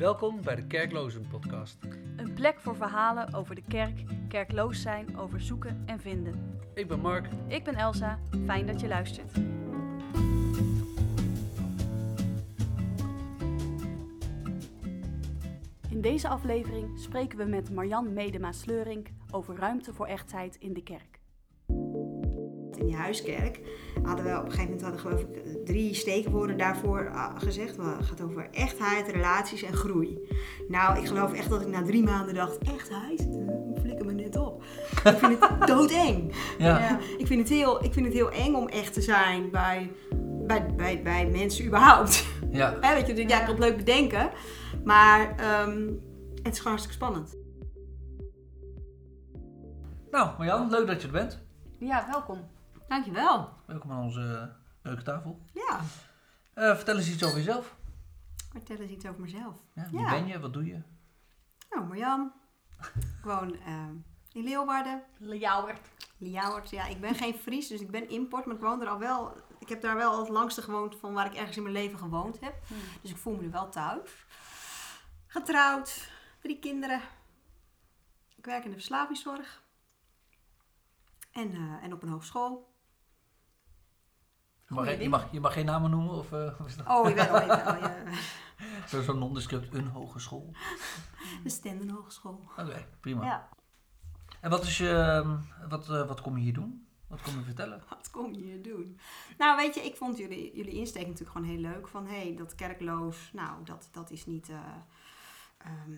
Welkom bij de Kerklozen Podcast. Een plek voor verhalen over de kerk, kerkloos zijn, over zoeken en vinden. Ik ben Mark. Ik ben Elsa, fijn dat je luistert. In deze aflevering spreken we met Marjan Medema-Sleurink over ruimte voor echtheid in de kerk. In die huiskerk hadden we op een gegeven moment hadden, geloof ik drie steekwoorden daarvoor ah, gezegd. Het gaat over echtheid, relaties en groei. Nou, ik geloof echt dat ik na drie maanden dacht, echtheid? Uh, flikker me net op. ik vind het doodeng. Ja. Ja, ik, vind het heel, ik vind het heel eng om echt te zijn bij, bij, bij, bij mensen überhaupt. Ja. Hè, weet je, ja, ik kan het leuk bedenken. Maar ehm, het is gewoon hartstikke spannend. Nou, Marjan, leuk dat je er bent. Ja, welkom. Dankjewel. Welkom aan onze eh, leuke tafel. Ja, Eh, vertel eens iets over jezelf. vertel eens iets over mezelf. Ja, wie Ja. ben je? Wat doe je? Nou, Marjan. Ik woon ehm, in Leeuwarden. Ljouwert. Ljouwert. Ja, ik ben geen Fries, dus ik ben import, maar ik woon er al wel... Ik heb daar wel het langste gewoond van waar ik ergens in mijn leven gewoond heb. Dus ik voel me er wel thuis. Getrouwd, drie kinderen. Ik werk in de verslavingszorg. En, eh, en op een hogeschool. Je mag, geen- je mag, je mag geen namen noemen? Of eh, dat? Oh, ik ben al even... Oh, ja. Zo- Zo'n nondescript, een hogeschool. De Stenden Hogeschool. Oké, prima. Ja, En wat, is je, ehm, wat, eh, wat kom je hier doen? Wat kom je vertellen? wat kom je hier doen? Nou, weet je, ik vond jullie, jullie insteek natuurlijk gewoon heel leuk. Van, hé, hey, dat kerkloos, nou, dat, dat is niet... eh, ehm,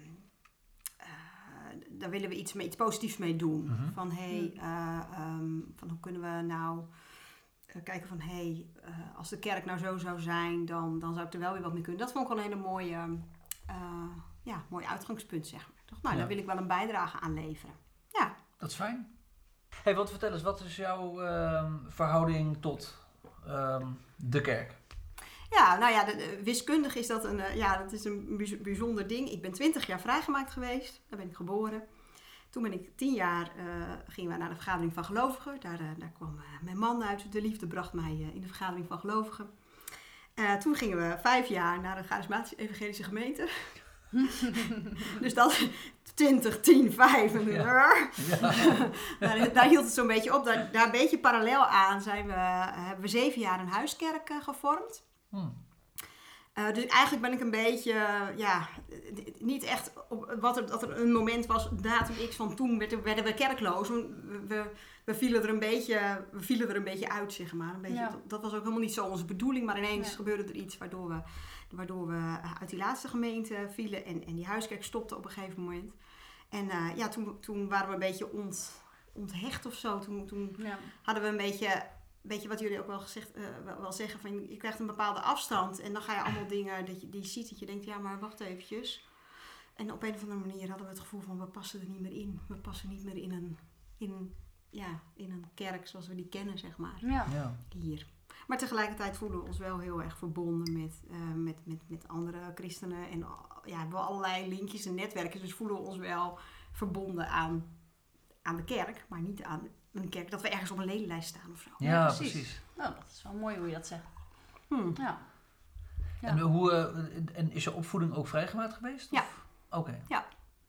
eh, daar willen we iets, mee, iets positiefs mee doen. Mhm. Van, hé, hey, eh, ehm, van hoe kunnen we nou... kijken van, hé, hey, eh, als de kerk nou zo zou zijn, dan, dan zou ik er wel weer wat mee kunnen. Dat vond ik wel een hele mooie, eh, ja, mooi uitgangspunt, zeg maar. Ik dacht, nou, Ja. daar wil ik wel een bijdrage aan leveren. Ja. Dat is fijn. hey, wat vertel eens, wat is jouw ehm, verhouding tot ehm, de kerk? Ja, nou ja, de, de- wiskundig is dat een, eh, ja, dat is een bijz- bijzonder ding. Ik ben 20 jaar vrijgemaakt geweest. Daar ben ik geboren. Toen ben ik 10 jaar, eh, gingen we naar de vergadering van gelovigen. Daar, eh, daar kwam eh, mijn man uit. De liefde bracht mij in de vergadering van gelovigen. Toen gingen we vijf jaar naar de charismatische evangelische gemeente. dus dat 20, 10, 5 en Ja. daar, daar hield het zo'n beetje op. Daar, daar een beetje parallel aan zijn we, hebben we zeven jaar een huiskerk gevormd. Hm. Eh, dus eigenlijk ben ik een beetje, eh, ja, eh, niet echt op wat er, dat er een moment was, datum X van toen werden, werden we kerkloos. We, we, vielen er een beetje, we vielen er een beetje uit, zeg maar. Een beetje, Ja. dat, dat was ook helemaal niet zo onze bedoeling, maar ineens Nee. gebeurde er iets waardoor we, waardoor we uit die laatste gemeente vielen en, en die huiskerk stopte op een gegeven moment. En eh, ja, toen, toen waren we een beetje ont, onthecht of zo. Toen, toen Ja. hadden we een beetje, weet je wat jullie ook wel, gezegd, eh, wel, wel zeggen, van je krijgt een bepaalde afstand en dan ga je allemaal dingen dat je die ziet dat je denkt, ja maar wacht eventjes. En op een of andere manier hadden we het gevoel van we passen er niet meer in. We passen niet meer in een, in, ja, in een kerk zoals we die kennen, zeg maar, Ja. Ja. hier. Maar tegelijkertijd voelen we ons wel heel erg verbonden met, eh, met, met, met andere christenen. En ja, hebben we allerlei linkjes en netwerken. Dus voelen we ons wel verbonden aan, aan de kerk. Maar niet aan een kerk dat we ergens op een ledenlijst staan of zo. Ja, Ja, precies. precies. Nou, dat is wel mooi hoe je dat zegt. Hmm. Ja. Ja. En, hoe, eh, en is je opvoeding ook vrijgemaakt geweest? Ja. Oké. Ja.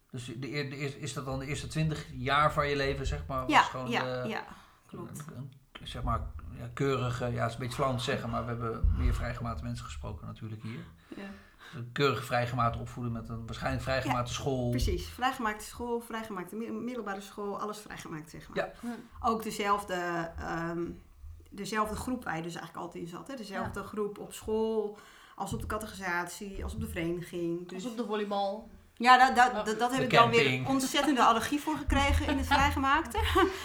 Dus de, de, eerste- is dat dan de eerste twintig jaar van je leven, zeg maar? Was Ja, gewoon ja, de- ja, klopt. Een, een- zeg maar, ja, keurige, ja, het is een beetje flauw om te zeggen, maar we hebben meer vrijgemaakte mensen gesproken natuurlijk hier. Ja. Keurig vrijgemaakte opvoeding met een waarschijnlijk vrijgemaakte school. Precies, vrijgemaakte school, vrijgemaakte mi- middelbare school, alles vrijgemaakt zeg maar. Ja. Ook dezelfde, ehm, dezelfde groep waar je dus eigenlijk altijd in zat. Hè? Dezelfde groep op school, als op de categorisatie, als op de vereniging. Dus Dus op de volleybal. Ja, dat, dat, Oh. dat, dat heb ik dan weer ontzettende allergie voor gekregen in het vrijgemaakte.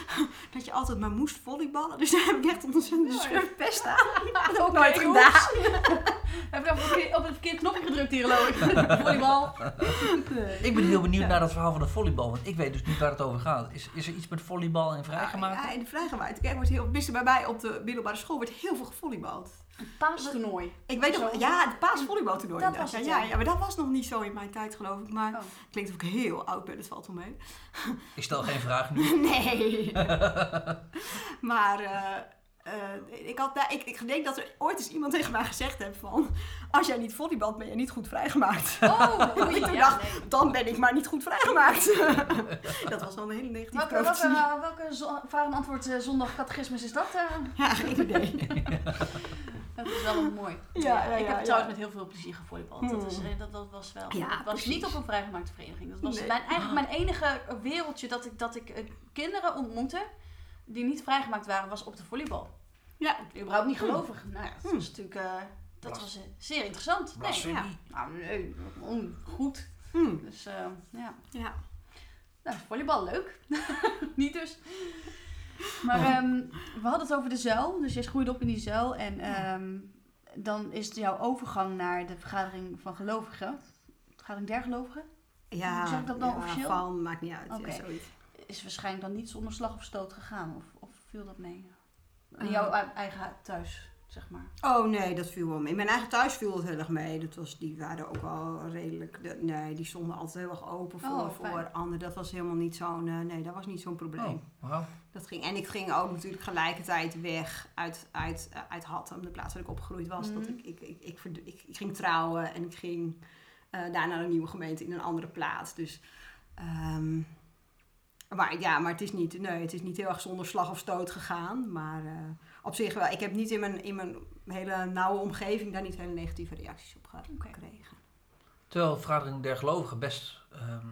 dat je altijd maar moest volleyballen. Dus daar heb ik echt een ontzettende pest aan. Dat heb ik nooit gedaan. Heb je op het verkeerde knopje gedrukt hier, geloof ik? Volleybal. Ik ben heel benieuwd naar dat verhaal van de volleybal, want ik weet dus niet waar het over gaat. Is, is er iets met volleybal en vrijgemaakt? Ja, in de vrijgemaakte kerk wordt heel, bij mij op de middelbare school wordt heel veel gevolleybald. Paastoernooi. Ik weet nog, ja, het paasvolleybaltoernooi. Dat was het, ja, ja. maar dat was nog niet zo in mijn tijd, geloof ik. Maar Oh. klinkt of ik heel oud ben, dat valt wel mee. Ik stel geen vraag nu. Nee. maar eh, eh, ik, had, ik, ik denk dat er ooit eens iemand tegen mij gezegd heeft van... Als jij niet volleybalt, ben je niet goed vrijgemaakt. Oh, ik toen ja, dacht, nee. dan ben ik maar niet goed vrijgemaakt. dat was wel een hele negatieve Welke, welke, profetie. welke zo- vraag en antwoord eh, zondag catechismus is dat? eh? Ja, geen idee. Dat is wel mooi. Ja, ja, ik heb trouwens met heel veel plezier gevolleybald. Dat, is, Hmm. dat, dat was wel. Ja, dat was precies. niet op een vrijgemaakte vereniging. Dat was Nee. mijn, eigenlijk mijn enige wereldje dat ik, dat ik kinderen ontmoette die niet vrijgemaakt waren, was op de volleybal. Ja. Überhaupt niet gelovig. Nou ja, dat Hmm. was natuurlijk eh, dat Blas- was, eh, zeer interessant. Nee, Blasfemie. nou nee, on- goed. Hm, Dus eh, ja. ja. Nou, volleybal leuk. niet dus. Maar ehm, we hadden het over de zuil. Dus jij groeide op in die zuil. En ehm, dan is jouw overgang naar de vergadering van gelovigen. Vergadering der gelovigen. Ja, Hoe zeg ik dat dan ja, officieel? Van, maakt niet uit. Ja, zoiets. Is waarschijnlijk dan niet zonder slag of stoot gegaan. Of, of viel dat mee? In jouw e- eigen hu- thuis, zeg maar. Oh nee, dat viel wel mee. Mijn eigen thuis viel het heel erg mee. Dat was, die waren ook wel redelijk... de- nee, die stonden altijd heel erg open voor, Oh, voor anderen. Dat was helemaal niet zo'n... eh, nee, dat was niet zo'n probleem. Oh. Dat ging, en ik ging ook natuurlijk gelijkertijd weg uit, uit, eh, uit Hattem, de plaats waar ik opgegroeid was. Dat Mhm. ik, ik, ik, ik, ik, ik ging trouwen en ik ging eh daar naar een nieuwe gemeente in een andere plaats. Dus, ehm, maar ja, maar het is, niet, nee, het is niet heel erg zonder slag of stoot gegaan. Maar eh, op zich wel. Ik heb niet in mijn, in mijn hele nauwe omgeving daar niet hele negatieve reacties op gekregen. Terwijl de vergadering der gelovigen best ehm,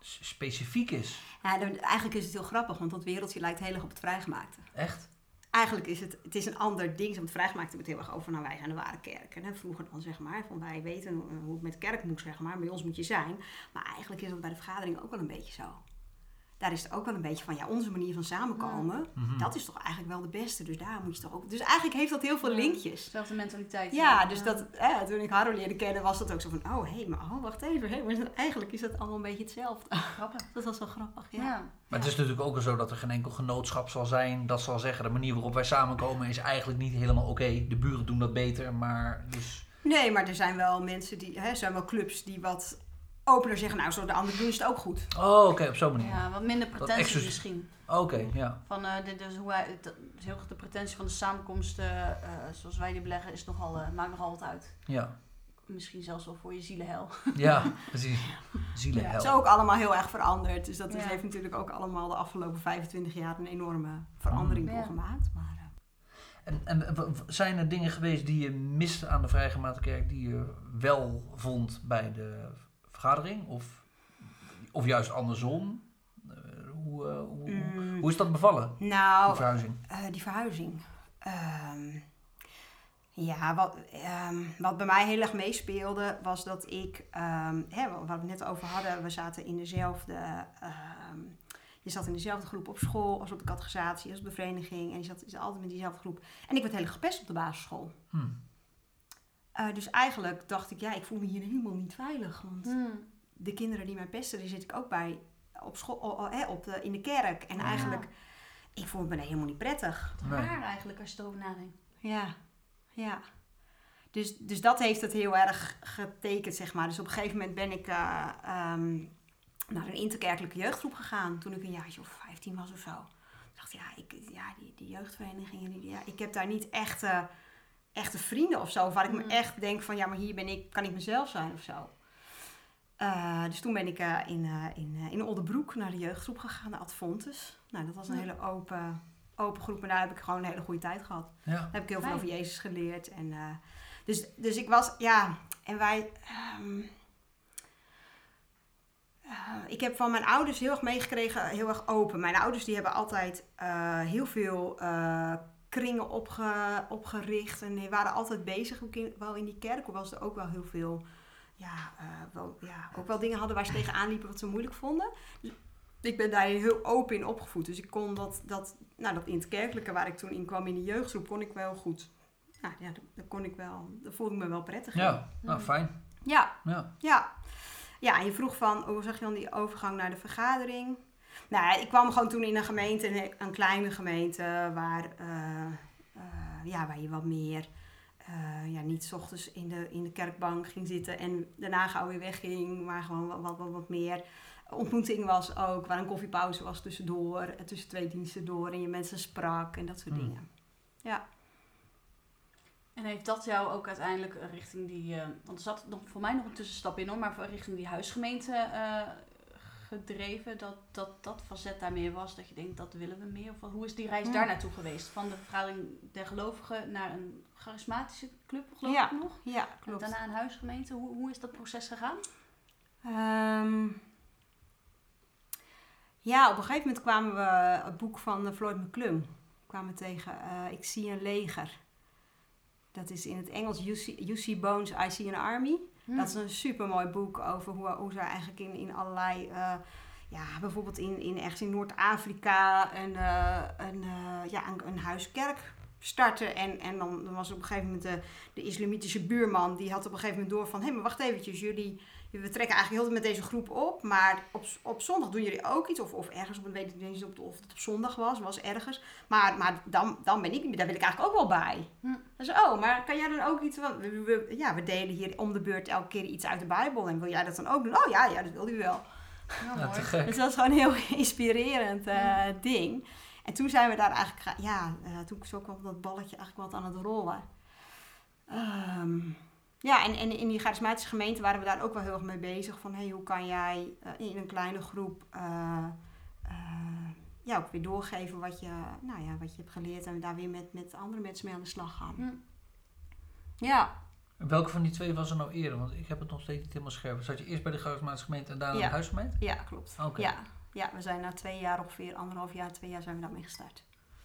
specifiek is. Ja, dan- eigenlijk is het heel grappig, want dat wereldje lijkt heel erg op het vrijgemaakte. Echt? Eigenlijk is het, het is een ander ding. Want vrijgemaakt hebben het heel erg over, nou wij zijn de ware kerk. En hè, vroeger dan zeg maar, van wij weten hoe het met de kerk moet zeg maar. Bij ons moet je zijn. Maar eigenlijk is dat bij de vergadering ook wel een beetje zo. Daar is het ook wel een beetje van, ja, onze manier van samenkomen, Mhm. dat is toch eigenlijk wel de beste. Dus daar moet je toch ook... Dus eigenlijk heeft dat heel veel Ja. linkjes. Dezelfde mentaliteit. Ja, dus dat, hè, toen ik Harro leerde kennen, was dat ook zo van, oh hé, hey, maar oh, wacht even. Hé, maar eigenlijk is dat allemaal een beetje hetzelfde. Grappig. Dat was wel grappig, ja. Ja. Maar het is natuurlijk ook zo dat er geen enkel genootschap zal zijn dat zal zeggen de manier waarop wij samenkomen is eigenlijk niet helemaal oké. De buren doen dat beter, maar dus... Nee, maar er zijn wel mensen die, hè, er zijn wel clubs die wat opener zeggen, nou, zo de anderen doen is het ook goed. Oh, oké, op zo'n manier. ja, wat minder pretentie extra- misschien. Oké, ja. Van, eh, de, dus hoe wij, dat is heel erg de pretentie van de samenkomsten, eh, zoals wij die beleggen, is nogal, eh, maakt nogal wat uit. Ja, Misschien zelfs wel voor je zielenhel. ja precies. Zielenhel. Het is ook allemaal heel erg veranderd. Dus dat is- Ja. heeft natuurlijk ook allemaal de afgelopen 25 jaar een enorme verandering Mm. Doorgemaakt. Maar, eh, En, zijn er dingen geweest die je miste aan de Vrijgemaakte Kerk die je wel vond bij de vergadering? Of, of juist andersom? Eh, hoe, eh, hoe, mm, hoe is dat bevallen, die nou, verhuizing? eh, die verhuizing. Ehm, ja, wat, ehm, wat bij mij heel erg meespeelde was dat ik, ehm, hè, waar we het net over hadden, we zaten in dezelfde, je zat in dezelfde groep op school als op de catechisatie, als op de vereniging en je zat, je zat altijd met diezelfde groep. En ik werd heel erg gepest op de basisschool. Hm. Eh, dus eigenlijk dacht ik, ja, ik voel me hier helemaal niet veilig. Want Hmm. de kinderen die mij pesten, die zit ik ook bij op school, oh, oh, hè, op de, in de kerk. En eigenlijk, ik voel me helemaal niet prettig. Nee. Raar eigenlijk als je erover nadenkt. Ja, ja. Dus, dus dat heeft het heel erg getekend, zeg maar. Dus op een gegeven moment ben ik eh, ehm, naar een interkerkelijke jeugdgroep gegaan. Toen ik een jaartje of 15 was of zo. Ik dacht, ja, ik, ja die, die jeugdverenigingen, die, ja, ik heb daar niet echte, echte vrienden of zo. Waar ik me Mm. echt denk van, ja, maar hier ben ik, kan ik mezelf zijn of zo. Eh, dus toen ben ik eh, in, eh, in, eh, in Oldenbroek naar de jeugdgroep gegaan, de Adfontes. Nou, dat was een Ja. hele open, open groep. En daar heb ik gewoon een hele goede tijd gehad. Ja. Daar heb ik heel veel Fijn. over Jezus geleerd. En, eh, dus, dus ik was, ja, en wij. ehm, eh, ik heb van mijn ouders heel erg meegekregen, heel erg open. Mijn ouders die hebben altijd eh, heel veel eh, kringen opge, opgericht. En die waren altijd bezig, ook in, wel in die kerk. Hoewel ze er ook wel heel veel, ja, eh, wel, ja, ook wel dingen hadden waar ze tegenaan liepen wat ze moeilijk vonden. Dus ik ben daar heel open in opgevoed. Dus ik kon dat, dat, nou, dat in het kerkelijke waar ik toen in kwam in de jeugdgroep, kon ik wel goed. Nou ja, daar kon ik wel, daar voelde ik me wel prettig in. Ja, nou fijn. Ja, Ja. ja. Ja, en je vroeg van, hoe zag je dan die overgang naar de vergadering? Nou, ik kwam gewoon toen in een gemeente, een, een kleine gemeente, waar, eh, eh, ja, waar je wat meer, eh, ja, niet 's ochtends in de, in de kerkbank ging zitten en daarna gauw weer wegging, maar gewoon wat, wat, wat, wat meer ontmoeting was ook, waar een koffiepauze was tussendoor, tussen twee diensten door en je mensen sprak en dat soort Hmm. dingen. Ja. En heeft dat jou ook uiteindelijk richting die, eh, want er zat nog, voor mij nog een tussenstap in hoor, maar voor- richting die huisgemeente eh, gedreven, dat, dat dat facet daar meer was, dat je denkt, dat willen we meer? Of hoe is die reis daar naartoe geweest? Van de vergadering der gelovigen naar een charismatische club, geloof Ja. ik nog? Ja, En klopt. daarna een huisgemeente. Hoe, hoe is dat proces gegaan? Ehm, ja, op een gegeven moment kwamen we het boek van eh, Floyd McClung kwamen tegen eh, Ik zie een leger. Dat is in het Engels You See, you see Bones, I See an Army. Hm. Dat is een super mooi boek over hoe, hoe ze eigenlijk in, in allerlei, eh, ja, bijvoorbeeld in, in in Noord-Afrika een, eh, een, eh, ja, een huiskerk starten. En, en dan, dan was op een gegeven moment de, de islamitische buurman, die had op een gegeven moment door van, hé, hey, maar wacht eventjes, jullie, we trekken eigenlijk heel met deze groep op, maar op, op zondag doen jullie ook iets, of, of ergens op een, weet ik niet of, of het op zondag was, was ergens. Maar, maar dan, dan ben ik, daar wil ik eigenlijk ook wel bij. Hm. Dan zei oh, maar kan jij dan ook iets we, we- ja, we delen hier om de beurt elke keer iets uit de Bijbel en wil jij dat dan ook doen? Oh ja, ja, dat wil u wel. Ja. Dus dat is gewoon een heel inspirerend eh, ding. En toen zijn we daar eigenlijk, ja, eh, toen zo kwam dat balletje eigenlijk wat aan het rollen. Ehm, ja, en, en in die charismatische gemeente waren we daar ook wel heel erg mee bezig. Van hey, hoe kan jij eh, in een kleine groep eh, ja, ook weer doorgeven wat je, nou ja, wat je hebt geleerd en daar weer met, met andere mensen mee aan de slag gaan. Hm. Ja, En welke van die twee was er nou eerder? Want ik heb het nog steeds niet helemaal scherp. Zat je eerst bij de charismatische gemeente en daarna Ja. de huisgemeente? ja, klopt. Oké. Ja, ja, we zijn na twee jaar ongeveer, anderhalf jaar, twee jaar zijn we daarmee gestart.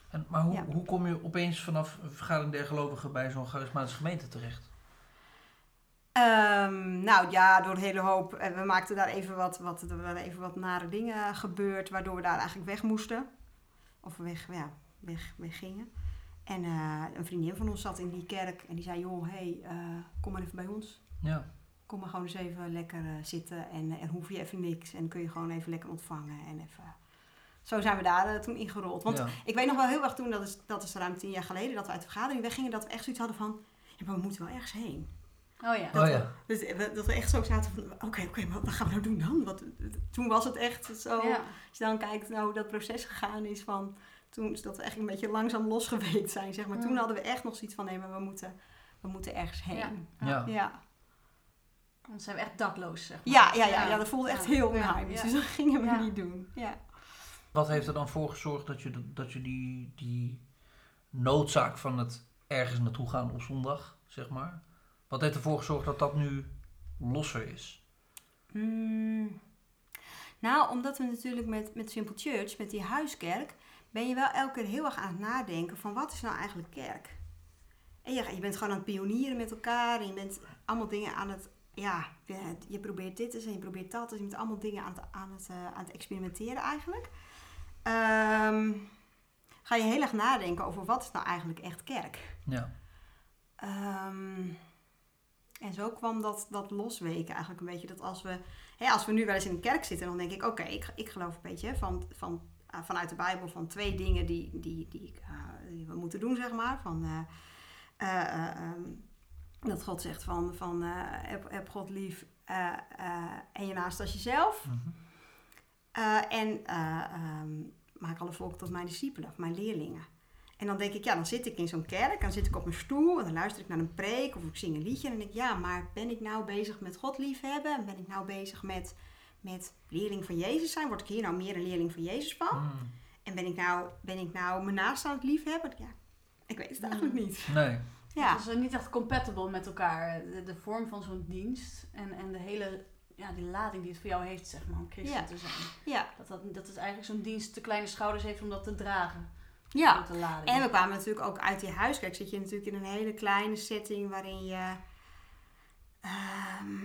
En, maar hoe, Ja. hoe kom je opeens vanaf een vergadering der gelovigen bij zo'n charismatische gemeente terecht? Ehm, nou ja, door een hele hoop. eh, We maakten daar even wat, wat, er waren even wat nare dingen gebeurd, waardoor we daar eigenlijk weg moesten. Of weg, ja, weg, weg gingen. En eh, een vriendin van ons zat in die kerk en die zei: Joh, hey, eh, kom maar even bij ons. Ja. Kom maar gewoon eens even lekker eh, zitten en, eh, en hoef je even niks. En kun je gewoon even lekker ontvangen. En even... Zo zijn we daar eh, toen ingerold. Want ja. ik weet nog wel heel erg toen, dat is, dat is ruim tien jaar geleden, dat we uit de vergadering weggingen, dat we echt zoiets hadden van: Ja, maar we moeten wel ergens heen. Oh ja. Oh ja. Dus we- dat we echt zo zaten van, oké, oké, maar wat gaan we nou doen dan? Wat, toen was het echt zo, Ja. als je dan kijkt nou, hoe dat proces gegaan is van, toen is dat we echt een beetje langzaam losgeweekt zijn, zeg maar. Toen Mm. hadden we echt nog zoiets van, nee, maar we moeten, we moeten ergens heen. Ja. ja, Dan zijn we echt dakloos, zeg maar. ja, ja, ja, dat voelde echt Ja. heel Ja. onheimisch. Ja. Dus dat gingen we Ja. niet doen. Ja. Wat heeft er dan voor gezorgd dat je, dat je die, die noodzaak van het ergens naartoe gaan op zondag, zeg maar. Wat heeft ervoor gezorgd dat dat nu losser is? Hmm. Nou, omdat we natuurlijk met, met Simple Church, met die huiskerk, ben je wel elke keer heel erg aan het nadenken van wat is nou eigenlijk kerk? En je, je bent gewoon aan het pionieren met elkaar en je bent allemaal dingen aan het, ja, je, probeert dit eens en je probeert dat. Dus je bent allemaal dingen aan het, aan het, eh, aan het experimenteren eigenlijk. Ehm, ga je heel erg nadenken over wat is nou eigenlijk echt kerk? Ja. Ehm, en zo kwam dat, dat losweken eigenlijk een beetje. Dat als we, hè, als we nu wel eens in een kerk zitten, dan denk ik: oké, ik, ik geloof een beetje van, van, ah, vanuit de Bijbel van twee dingen die, die, die, die we moeten doen, zeg maar. Van, eh, eh, eh, ehm, dat God zegt van, van eh, heb, heb God lief eh, eh, en je naast als jezelf. Mhm. Eh, en eh, ehm, maak alle volken tot mijn discipelen, of mijn leerlingen. En dan denk ik, ja, dan zit ik in zo'n kerk, dan zit ik op mijn stoel en dan luister ik naar een preek of ik zing een liedje. En dan denk ik, ja, maar ben ik nou bezig met God liefhebben? En ben ik nou bezig met, met leerling van Jezus zijn? Word ik hier nou meer een leerling van Jezus van? Mm. En ben ik nou, ben ik nou mijn naaste aan het liefhebben? Ja, ik weet het eigenlijk niet. Nee. Ja, Het is niet echt compatible met elkaar. De, de vorm van zo'n dienst en, en de hele ja, die lading die het voor jou heeft, zeg maar, om christen Ja. te zijn. ja, Dat, dat, dat het eigenlijk zo'n dienst te kleine schouders heeft om dat te dragen. ja. En we kwamen natuurlijk ook uit die huiskerk. Zit je natuurlijk in een hele kleine setting waarin je. ehm,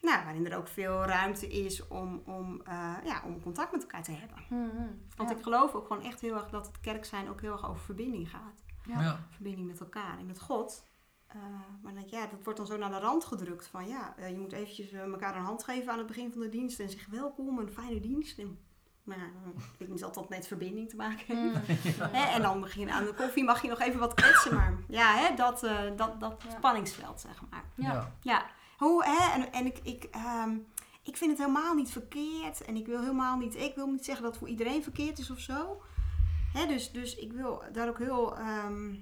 nou, waarin er ook veel ruimte is om, om, eh, ja, om contact met elkaar te hebben. Mhm. Want Ja. ik geloof ook gewoon echt heel erg dat het kerk zijn ook heel erg over verbinding gaat. Ja. Ja. Verbinding met elkaar en met God. Eh, maar dan denk ik, ja, dat wordt dan zo naar de rand gedrukt. Van ja, eh, je moet eventjes eh, elkaar een hand geven aan het begin van de dienst. En zeggen welkom, een fijne dienst. En, maar weet ik niet altijd met verbinding te maken. Mhm. Hè, en dan begin je aan de koffie, mag je nog even wat kletsen. Maar ja, hè, dat, eh, dat, dat Ja. spanningsveld, zeg maar. Ja. Ja. Ja, hoe, hè, en, en ik, ik, ehm, ik vind het helemaal niet verkeerd. En ik wil helemaal niet, ik wil niet zeggen dat het voor iedereen verkeerd is of zo. Hè, dus, dus ik wil daar ook heel, ehm,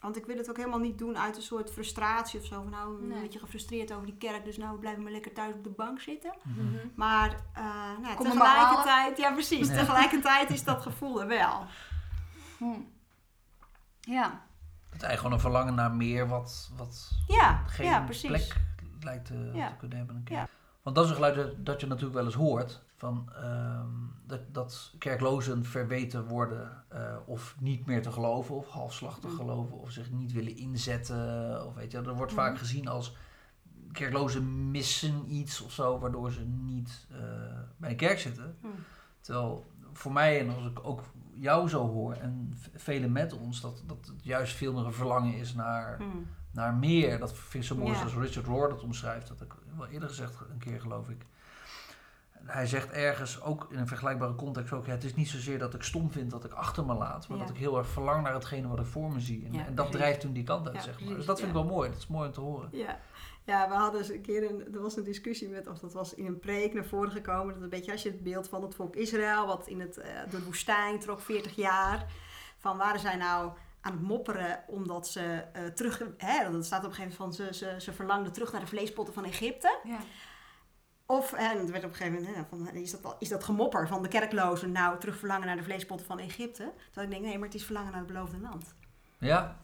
Want ik wil het ook helemaal niet doen uit een soort frustratie of zo. Van nou, een beetje gefrustreerd over die kerk, dus nou blijven we lekker thuis op de bank zitten. Mhm. Maar eh, nou, maar tegelijkertijd, ja precies, Ja. tegelijkertijd is dat gevoel er wel. Hm. Ja. Het is eigenlijk gewoon een verlangen naar meer wat, wat Ja, geen ja precies. plek lijkt te, Ja. te kunnen hebben. Een keer. Ja. Want dat is een geluid dat je natuurlijk wel eens hoort. Van, ehm, dat, dat kerklozen verweten worden eh, of niet meer te geloven of halfslachtig Mm. geloven of zich niet willen inzetten. Of weet je, dat wordt Mhm. vaak gezien als kerklozen missen iets of zo, waardoor ze niet eh, bij de kerk zitten. Hm. Terwijl voor mij, en als ik ook jou zo hoor en velen met ons, dat, dat het juist veel meer een verlangen is naar, naar meer. Dat vind ik zo mooi Ja. zoals Richard Rohr dat omschrijft. Dat ik wel eerder gezegd, een keer geloof ik. Hij zegt ergens, ook in een vergelijkbare context, ook, ja, het is niet zozeer dat ik stom vind dat ik achter me laat, maar Ja. dat ik heel erg verlang naar hetgene wat ik voor me zie. En, Ja, en dat drijft toen die kant uit, Ja, zeg maar. Dus dat vind ik wel mooi, dat is mooi om te horen. Ja. ja, we hadden eens een keer een, er was een discussie met, of dat was in een preek naar voren gekomen. Dat een beetje als je het beeld van het volk Israël, wat in het, eh, de woestijn trok 40 jaar. Van waren zij nou aan het mopperen omdat ze eh, terug, hè, dat staat op een gegeven moment van ze, ze, ze verlangden terug naar de vleespotten van Egypte. Ja. Of, en het werd op een gegeven moment, hè, van, is, dat, al- is dat gemopper van de kerklozen nou terug verlangen naar de vleespotten van Egypte? Terwijl ik denk, nee, maar het is verlangen naar het beloofde land. Ja,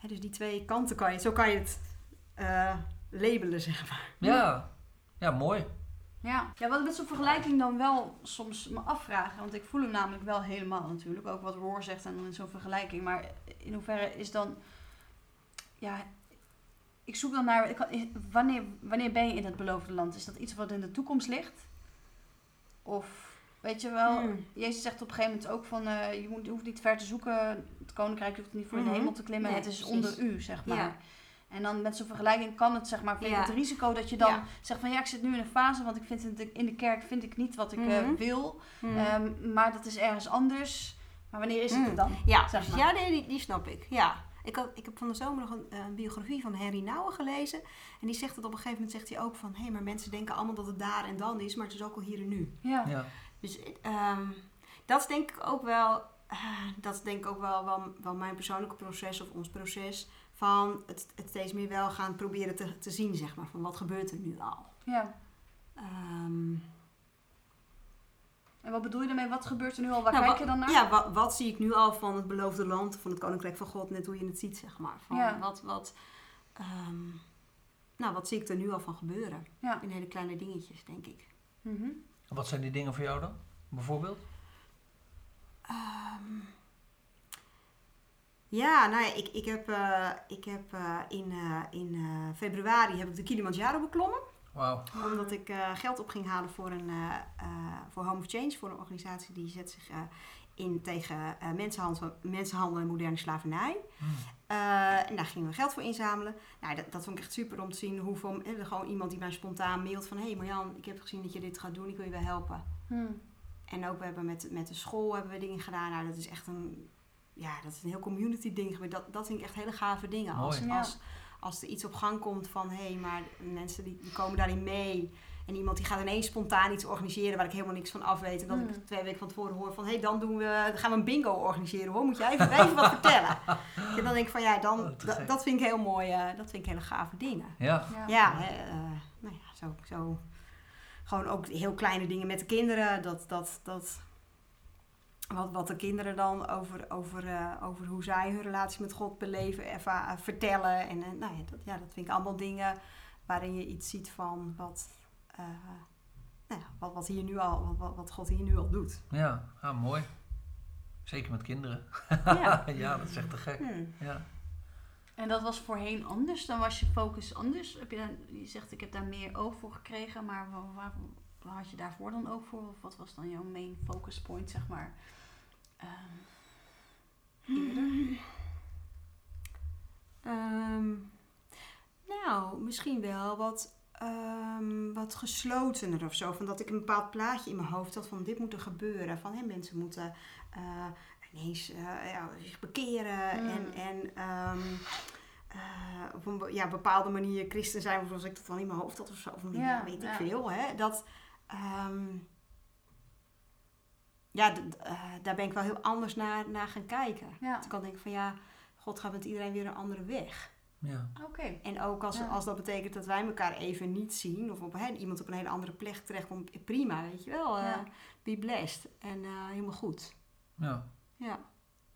Hè, dus die twee kanten kan je, zo kan je het eh, labelen, zeg maar. ja, ja, mooi. Ja. ja, wat ik met zo'n vergelijking dan wel soms me afvragen. Want ik voel hem namelijk wel helemaal natuurlijk. Ook wat Roar zegt en dan in zo'n vergelijking. Maar in hoeverre is dan... Ja, ik zoek dan naar... Ik wanneer, wanneer ben je in het beloofde land? Is dat iets wat in de toekomst ligt? Of, weet je wel... Hmm. Jezus zegt op een gegeven moment ook van... eh, je, moet, je hoeft niet ver te zoeken. Het koninkrijk hoeft niet voor in de Mhm. hemel te klimmen. Nee, het is precies. onder u, zeg maar. Ja. En dan met zo'n vergelijking kan het, zeg maar, vind ik Ja. het risico dat je dan Ja. zegt van ja, ik zit nu in een fase, want ik vind in de, in de kerk vind ik niet wat ik eh, Mhm. wil, Hmm. Ehm, maar dat is ergens anders. Maar wanneer is het Mm. er dan? Ja, zeg maar. ja nee, die, die snap ik. Ja. Ik, had, ik heb van de zomer nog een, eh, een biografie van Henry Nouwen gelezen. En die zegt dat op een gegeven moment zegt hij ook van... hé, maar mensen denken allemaal dat het daar en dan is, maar het is ook al hier en nu. Ja. Ja. Dus ehm, dat is denk ik ook wel... eh, dat is denk ik ook wel, wel, wel mijn persoonlijke proces of ons proces... van het, het steeds meer wel gaan proberen te, te zien, zeg maar. Van wat gebeurt er nu al? ja. Ehm, En wat bedoel je daarmee? Wat gebeurt er nu al? Waar Nou, kijk je dan naar? Ja, wat, wat zie ik nu al van het beloofde land, van het koninkrijk van God, net hoe je het ziet, zeg maar. Van Ja. wat, wat, ehm, nou, wat zie ik er nu al van gebeuren? Ja. In hele kleine dingetjes, denk ik. Mhm. Wat zijn die dingen voor jou dan, bijvoorbeeld? Ehm, ja, nou ja, ik, ik heb, eh, ik heb eh, in, eh, in eh, februari heb ik de Kilimanjaro beklommen. Wauw. Omdat ik eh, geld op ging halen voor, een, eh, eh, voor Home of Change, voor een organisatie die zet zich eh, in tegen eh, mensenhandel, mensenhandel en moderne slavernij. Hm. Eh, en daar gingen we geld voor inzamelen. Nou, dat, dat vond ik echt super om te zien hoeveel... eh, er gewoon iemand die mij spontaan mailt van... Hé hey Marjan, ik heb gezien dat je dit gaat doen. Ik wil je wel helpen. Hm. En ook we hebben met, met de school hebben we dingen gedaan. Nou, dat is echt een... Ja, dat is een heel community ding. Dat, dat vind ik echt hele gave dingen. Als, Mooi. Ja. als, als er iets op gang komt van... Hé, hey, maar mensen die, die komen daarin mee... En iemand die gaat ineens spontaan iets organiseren waar ik helemaal niks van af weet. En dat Hmm. ik twee weken van tevoren hoor van... Hé, hey, dan, doen we, dan gaan we een bingo organiseren hoor. Moet jij even, even wat vertellen? En dan denk ik van ja, dan, Oh, dat, vind ik heel mooi. eh, dat vind ik hele gave dingen. Ja. Ja. Ja, hè, eh, nou ja, zo, zo. Gewoon ook heel kleine dingen met de kinderen. Dat, dat, dat, wat, wat de kinderen dan over, over, eh, over hoe zij hun relatie met God beleven, erva- vertellen. En eh, nou ja dat, ja, dat vind ik allemaal dingen waarin je iets ziet van wat, eh, nou ja, wat, wat, hier nu al, wat- wat, God hier nu al doet. Ja, ah, mooi. Zeker met kinderen. Ja. ja, dat is echt te gek. Hmm. Ja. En dat was voorheen anders? Dan was je focus anders? Heb je, dan, je zegt ik heb daar meer oog voor gekregen, maar waar, waar, waar had je daarvoor dan ook voor? Of wat was dan jouw main focus point, zeg maar? Ehm, eerder? Ehm, nou, misschien wel wat, ehm, wat geslotener of zo. Van dat ik een bepaald plaatje in mijn hoofd had van dit moet er gebeuren. Van hè, mensen moeten eh, ineens eh, ja, zich bekeren Mm. en, en eh, op een ja, bepaalde manier christen zijn. Zoals ik dat dan in mijn hoofd had of zo. Of Ja, ja, weet ik veel. Hè? Dat, ja, eh, daar ben ik wel heel anders naar, naar gaan kijken. Ja. Dat ik al denk van ja, God gaat met iedereen weer een andere weg. Ja. Oké. En ook als, Ja. als dat betekent dat wij elkaar even niet zien, of op, hè, iemand op een hele andere plek terechtkomt, prima, weet je wel. eh Ja. be blessed. En eh, helemaal goed. ja. Ja.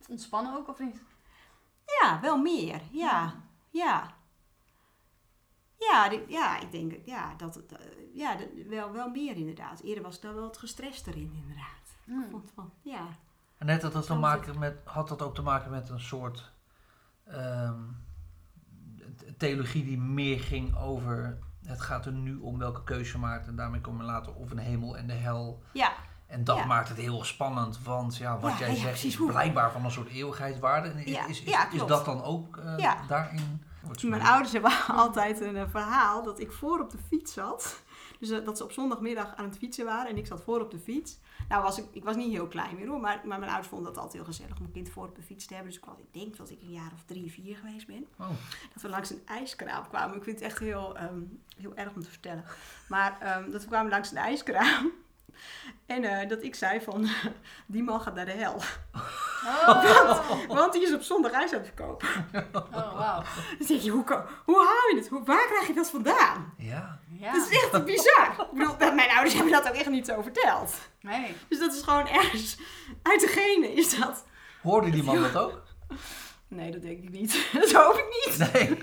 Ontspannen ook of niet? ja, wel meer. Ja, ja. Ja, die- ja ik denk ja, dat het, eh, ja, dat- wel, wel meer inderdaad. Eerder was ik daar wel wat gestrester in, inderdaad. Ik Hmm. vond van, ja. En net had dat, te maken met, had dat ook te maken met een soort ehm, th- theologie die meer ging over het gaat er nu om welke keuze je maakt en daarmee kom je later of een hemel en de hel. Ja, En dat Ja. maakt het heel spannend, want ja, wat Ja, jij ja, zegt is blijkbaar van een soort eeuwigheidswaarde. Is, Ja, is, dat dan ook eh, daarin? Mijn ouders hebben altijd een eh, verhaal dat ik voor op de fiets zat. Dus eh, dat ze op zondagmiddag aan het fietsen waren en ik zat voor op de fiets. Nou was ik, ik was niet heel klein meer hoor, maar, maar mijn ouders vonden dat altijd heel gezellig om een kind voor op de fiets te hebben. Dus ik, was, ik denk dat ik een jaar of drie, vier geweest ben. Oh, Dat we langs een ijskraam kwamen. Ik vind het echt heel, ehm, heel erg om te vertellen. Maar ehm, dat we kwamen langs een ijskraam. En eh, dat ik zei van, die man gaat naar de hel. Oh, Want die is op zondag ijs aan het verkopen. oh wauw. Dan denk je, hoe, hoe haal je het? Hoe, waar krijg je dat vandaan? ja. Ja. Dat is echt bizar. Ik bedoel, dat- mijn ouders hebben dat ook echt niet zo verteld. Nee. Dus dat is gewoon ergens uit de genen is dat. Hoorde die man dat ook? Nee, dat denk ik niet. Dat hoop ik niet. Nee.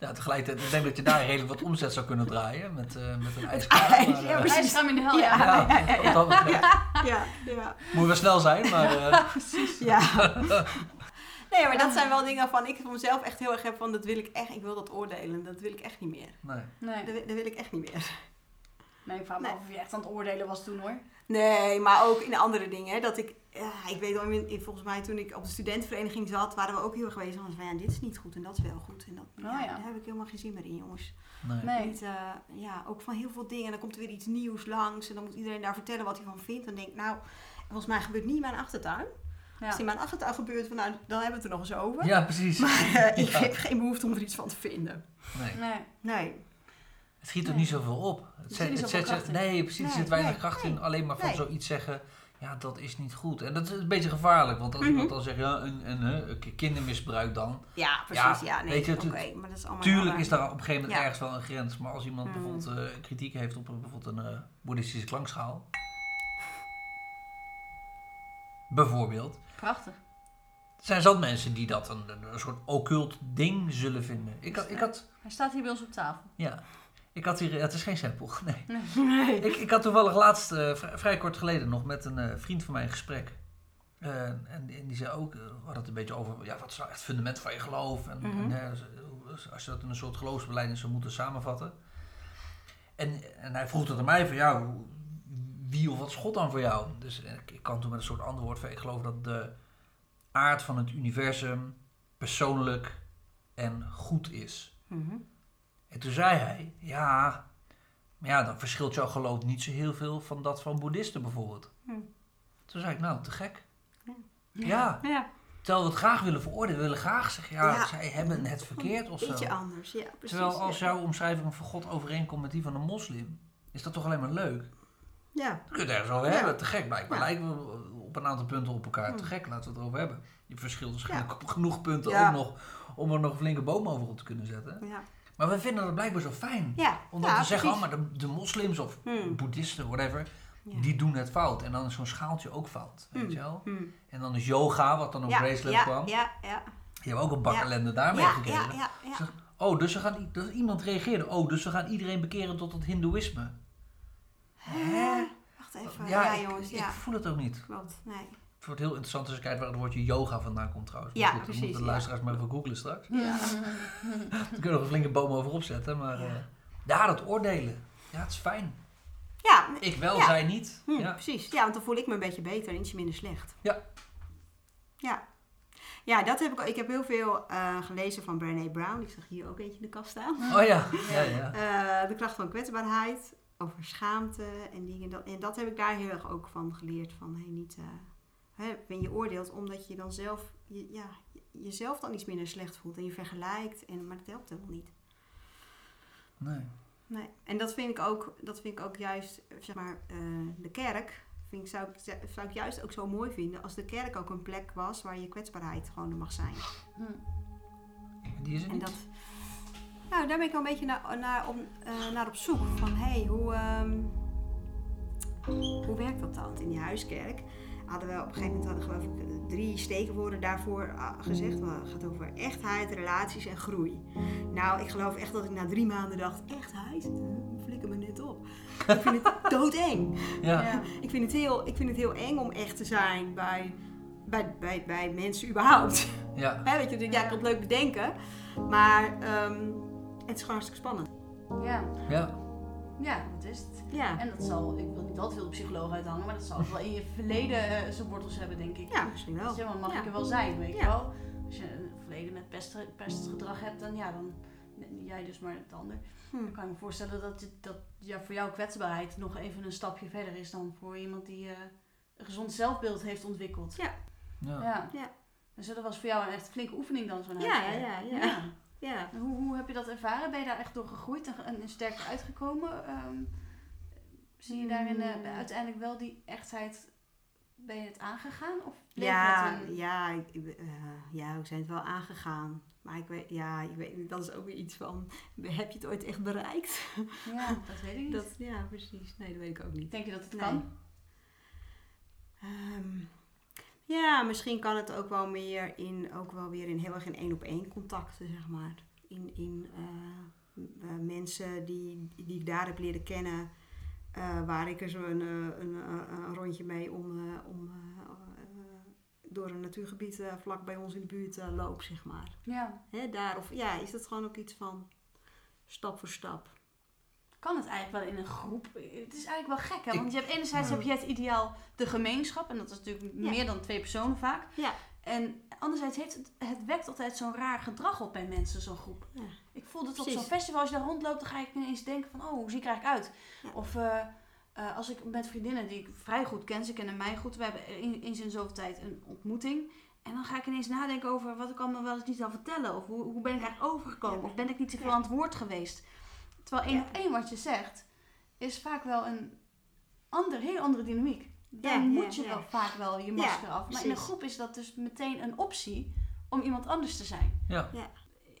Ja, tegelijkertijd, ik denk dat je daar redelijk wat omzet zou kunnen draaien met, eh, met een ijskaart. ijs, maar, ja, eh, precies. IJskraam in de hel, ja. Ja. ja. Moet je wel snel zijn, maar eh, Ja. Nee, maar dat zijn wel dingen waarvan ik voor mezelf echt heel erg heb van, dat wil ik echt, ik wil dat oordelen. Dat wil ik echt niet meer. nee. Nee. Dat, wil- dat wil ik echt niet meer. Nee, ik vraag me Nee. af of je echt aan het oordelen was toen hoor. Nee, maar ook in andere dingen. Dat ik, ja, ik weet wel, volgens mij toen ik op de studentenvereniging zat, waren we ook heel erg geweest van, ja, dit is niet goed en dat is wel goed. En dat, ja, Oh ja. daar heb ik helemaal geen zin meer in, jongens. nee. Nee. Niet, eh, ja, ook van heel veel dingen. Dan komt er weer iets nieuws langs en dan moet iedereen daar vertellen wat hij van vindt. Dan denk ik, nou, volgens mij gebeurt niet in mijn achtertuin. Ja. Als het in mijn achtertuin gebeurt, van, nou, dan hebben we het er nog eens over. Ja, precies. Maar eh, ik heb geen behoefte om er iets van te vinden. Nee. Nee. Nee. Het schiet ook Nee. niet zoveel op. Het zet, niet het zoveel zet, kracht in. nee, precies. er zit weinig nee, kracht in. Alleen maar van Nee. zoiets zeggen, ja, dat is niet goed. En dat is een beetje gevaarlijk. Want als Mhm. iemand dan zegt, ja, een, een, hè, een kindermisbruik dan. Ja, precies. Ja, Ja, nee, oké. maar dat is allemaal Tuurlijk is daar op een gegeven moment Ja. ergens wel een grens. Maar als iemand Mhm. bijvoorbeeld eh, kritiek heeft op een, bijvoorbeeld een eh, boeddhistische klankschaal. Bijvoorbeeld. Prachtig. Er zijn zat mensen die dat een, een, een soort occult ding zullen vinden. Ik had, ik had, Hij staat hier bij ons op tafel. ja, ik had hier, het is geen sample, nee. Nee. Ik, ik had toevallig laatst, eh, vrij, vrij kort geleden nog met een eh, vriend van mij een gesprek. Eh, en, en die zei ook, we hadden het een beetje over, ja, wat is nou echt het fundament van je geloof? En, Mhm. en, als- je dat in een soort geloofsbeleid zou moeten samenvatten. En, en hij vroeg het aan mij van, ja, hoe- wie of wat is God dan voor jou? Dus ik, ik kwam toen met een soort antwoord van, ik geloof dat de aard van het universum persoonlijk en goed is. Mhm. En toen zei hij, ja, maar ja, dan verschilt jouw geloof niet zo heel veel van dat van boeddhisten bijvoorbeeld. Hm. Toen zei ik, nou, te gek. Ja. Ja, Ja, terwijl we het graag willen veroordelen, we willen graag zeggen, ja, Ja. zij hebben het verkeerd of een beetje zo. anders. Ja, precies. Terwijl als jouw omschrijving van God overeenkomt met die van een moslim, is dat toch alleen maar leuk? Ja, Dan kun je het ergens over hebben, te gek. Blijkbaar lijken we op een aantal punten op elkaar. Te Hm. gek, laten we het erover hebben. Je verschilt waarschijnlijk op genoeg punten ook nog om er nog een flinke boom over op te kunnen zetten. ja. Maar we vinden dat blijkbaar zo fijn. Ja, Omdat ja, we zeggen, oh, maar de, de moslims of Hm. boeddhisten, whatever, Ja. die doen het fout. En dan is zo'n schaaltje ook fout, weet Hm. je wel. Hm. En dan is yoga, wat dan op bracelet ja, kwam. Ja, ja. Die hebben ook een bak ellende daarmee gekregen. ja, ja, Oh, dus, we gaan, dus iemand reageerde, oh, dus we gaan iedereen bekeren tot het hindoeïsme. Hè? Wacht even. Ja, Ja, ik, jongens. ik Ja, voel het ook niet. klopt. Nee. Het wordt heel interessant als je kijkt waar het woordje yoga vandaan komt trouwens. Maar Ja, goed, dan precies, moeten de ja. luisteraars maar even googlen straks. Ja. Dan kunnen we nog een flinke boom over opzetten. Maar Ja. ja, ja dat oordelen. Ja, het is fijn. Ja, Ik wel, Ja. zij niet. hm, Ja. precies. Ja, want dan voel ik me een beetje beter en ietsje minder slecht. Ja. Ja. Ja, dat heb ik, ik heb heel veel eh, gelezen van Brené Brown. Ik zag hier ook eentje in de kast staan. Oh ja, ja, ja. Eh, de kracht van kwetsbaarheid, over schaamte en dingen. Dat, en dat heb ik daar heel erg ook van geleerd. Van hey, niet, eh, hè, ben je oordeelt omdat je dan zelf je, ja, jezelf dan iets minder slecht voelt en je vergelijkt. En, maar dat helpt helemaal niet. Nee. Nee. En dat vind ik ook, dat vind ik ook juist, zeg maar, eh, de kerk vind ik, zou, ik, zou ik juist ook zo mooi vinden als de kerk ook een plek was waar je kwetsbaarheid gewoon er mag zijn. Hm. Die is er En niet. dat, nou, daar ben ik wel een beetje naar, naar, om, eh, naar op zoek. Van hé, hey, hoe, ehm, hoe werkt dat dan? In die huiskerk hadden we op een gegeven moment hadden, geloof ik drie steekwoorden daarvoor ah, gezegd. Het gaat over echtheid, relaties en groei. Nou, ik geloof echt dat ik na drie maanden dacht, echtheid? Eh, Flikker me net op. Ik vind het doodeng. Ja. Ja. Ik vind het heel, ik vind het heel eng om echt te zijn bij, bij, bij, bij mensen überhaupt. Ja. Hè, weet je, ja, ik kan het leuk bedenken. Maar ehm, het is gewoon hartstikke spannend. Ja. Ja. Ja, dat is het. Ja, En dat zal, ik wil niet al te veel de psycholoog uithangen, maar dat zal wel in je verleden eh, zijn wortels hebben, denk ik. ja misschien wel. Dus ja, maar mag Ja. ik er wel zijn, weet je wel? Als je een verleden met pest, pestgedrag hebt, dan ja, dan jij dus, maar het ander. Hm. Dan kan ik me voorstellen dat, het- dat ja, voor jouw kwetsbaarheid nog even een stapje verder is dan voor iemand die eh, een gezond zelfbeeld heeft ontwikkeld. Ja. Ja. Ja. Dus dat was voor jou een echt flinke oefening dan, zo'n Ja, ja, ja, ja. Ja. Hoe, hoe heb je dat ervaren? Ben je daar echt door gegroeid en, en sterker uitgekomen? Ehm, zie je daarin eh, Hmm. uiteindelijk wel die echtheid, ben je het aangegaan? Of Ja, het een... ja, ik, eh, ja, we zijn het wel aangegaan. Maar ik weet, ja, ik weet, dat is ook weer iets van, heb je het ooit echt bereikt? Ja, dat weet ik niet. Dat, ja, precies. Nee, dat weet ik ook niet. Denk je dat het Nee. kan? Ehm, ja, misschien kan het ook wel meer in, ook wel weer in heel erg in één op één contacten, zeg maar. In, in eh, eh, mensen die, die ik daar heb leren kennen, eh, waar ik er zo een, een, eh, een rondje mee om, om door een natuurgebied vlak bij ons in de buurt loop, zeg maar. Ja. Hè, daar, of ja, is dat gewoon ook iets van stap voor stap. Kan het eigenlijk wel in een groep? Het is eigenlijk wel gek, hè? Want je hebt enerzijds heb je het ideaal de gemeenschap. En dat is natuurlijk Ja. meer dan twee personen vaak. Ja. En anderzijds heeft het, het wekt altijd zo'n raar gedrag op bij mensen, zo'n groep. Ja. Ik voel dat op zo'n festival, als je daar rondloopt, dan ga ik ineens denken van, oh, hoe zie ik er eigenlijk uit? Ja. Of eh, eh, als ik met vriendinnen die ik vrij goed ken, ze kennen mij goed, we hebben in- eens in zoveel tijd een ontmoeting. En dan ga ik ineens nadenken over wat ik allemaal wel eens niet zou vertellen. Of hoe, hoe ben ik eigenlijk overgekomen? Ja. Of ben ik niet te veel Ja. aan het woord geweest? Terwijl één Ja. op één wat je zegt, is vaak wel een ander, heel andere dynamiek. Daar Ja, moet ja, je ja. wel vaak wel je Ja, masker af. Maar in een groep is dat dus meteen een optie om iemand anders te zijn. Ja.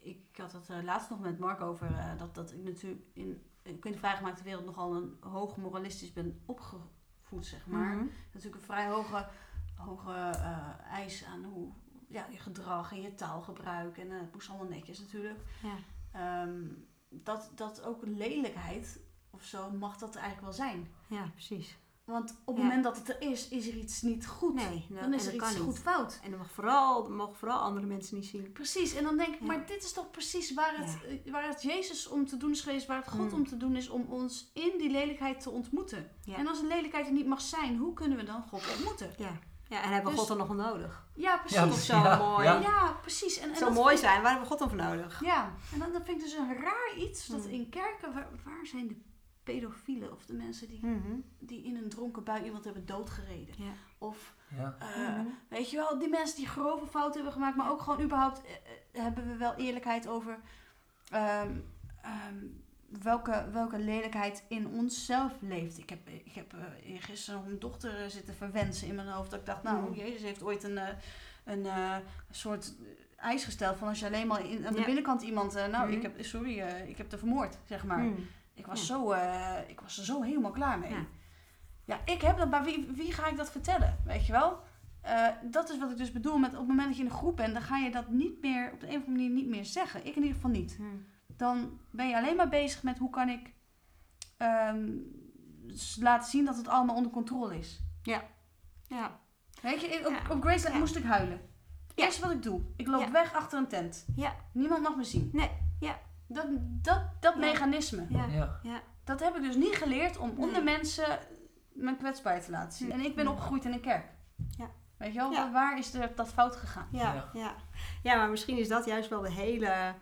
Ik had het eh, laatst nog met Mark over eh, dat, dat ik natuurlijk in, ik in de vrijgemaakte wereld nogal een hoog moralistisch ben opgevoed, zeg maar. Mhm. Natuurlijk een vrij hoge, hoge eh, eis aan hoe ja, je gedrag en je taalgebruik. En eh, het moest allemaal netjes natuurlijk. Ja. Ehm, dat, dat ook lelijkheid of zo mag dat er eigenlijk wel zijn. ja, precies. Want op het Ja. moment dat het er is, is er iets niet goed. Nee, nou, dan is er iets goed niet. fout. En dat mag vooral, dat mogen vooral andere mensen niet zien. Precies, en dan denk ik, Ja. maar dit is toch precies waar het, eh, waar het Jezus om te doen is geweest, waar het God Mm. om te doen is, om ons in die lelijkheid te ontmoeten. En als een lelijkheid er niet mag zijn, hoe kunnen we dan God ontmoeten? Ja. Ja, en hebben we Dus- God dan nog nodig? Ja, precies. Ja, Of zo Ja, mooi. ja. Ja, precies. En, en Het zou dat mooi zijn, waar hebben we God dan voor nodig? Ja, en dan, dan vind ik dus een raar iets dat Mm. in kerken, waar, waar zijn de pedofielen of de mensen die, Mhm. die in een dronken bui iemand hebben doodgereden? Ja. Of, Ja. eh, Mhm. weet je wel, die mensen die grove fouten hebben gemaakt, maar ook gewoon überhaupt eh, eh, hebben we wel eerlijkheid over ehm, ehm, welke, welke lelijkheid in onszelf leeft. Ik heb, ik heb eh, gisteren nog mijn dochter eh, zitten verwensen in mijn hoofd. Dat ik dacht, nou, Mm. Jezus heeft ooit een, eh, een soort eis gesteld van als je alleen maar in, aan de Ja. binnenkant iemand, nou, ik heb, sorry, ik heb er vermoord, zeg maar. Mhm. Ik was, Ja. zo, ik was er zo helemaal klaar mee. Ja. Ja, ik heb dat, maar wie, wie ga ik dat vertellen? Weet je wel? Dat is wat ik dus bedoel met op het moment dat je in een groep bent, dan ga je dat niet meer op de een of andere manier niet meer zeggen. Ik in ieder geval niet. Dan ben je alleen maar bezig met hoe kan ik ehm, laten zien dat het allemaal onder controle is. Ja. Weet je, op, Ja. op Graceland Ja. moest ik huilen. Het Ja. eerste wat ik doe, ik loop Ja. weg achter een tent. Ja. Niemand mag me zien. Nee. Ja. Dat, dat, dat Ja. mechanisme. Ja. Ja. Ja. Dat heb ik dus niet geleerd om Nee. onder mensen mijn kwetsbaarheid te laten zien. En ik ben opgegroeid in een kerk. Ja. Weet je wel, Ja. waar is er dat fout gegaan? Ja, Ja. ja. ja, maar misschien is dat juist wel de hele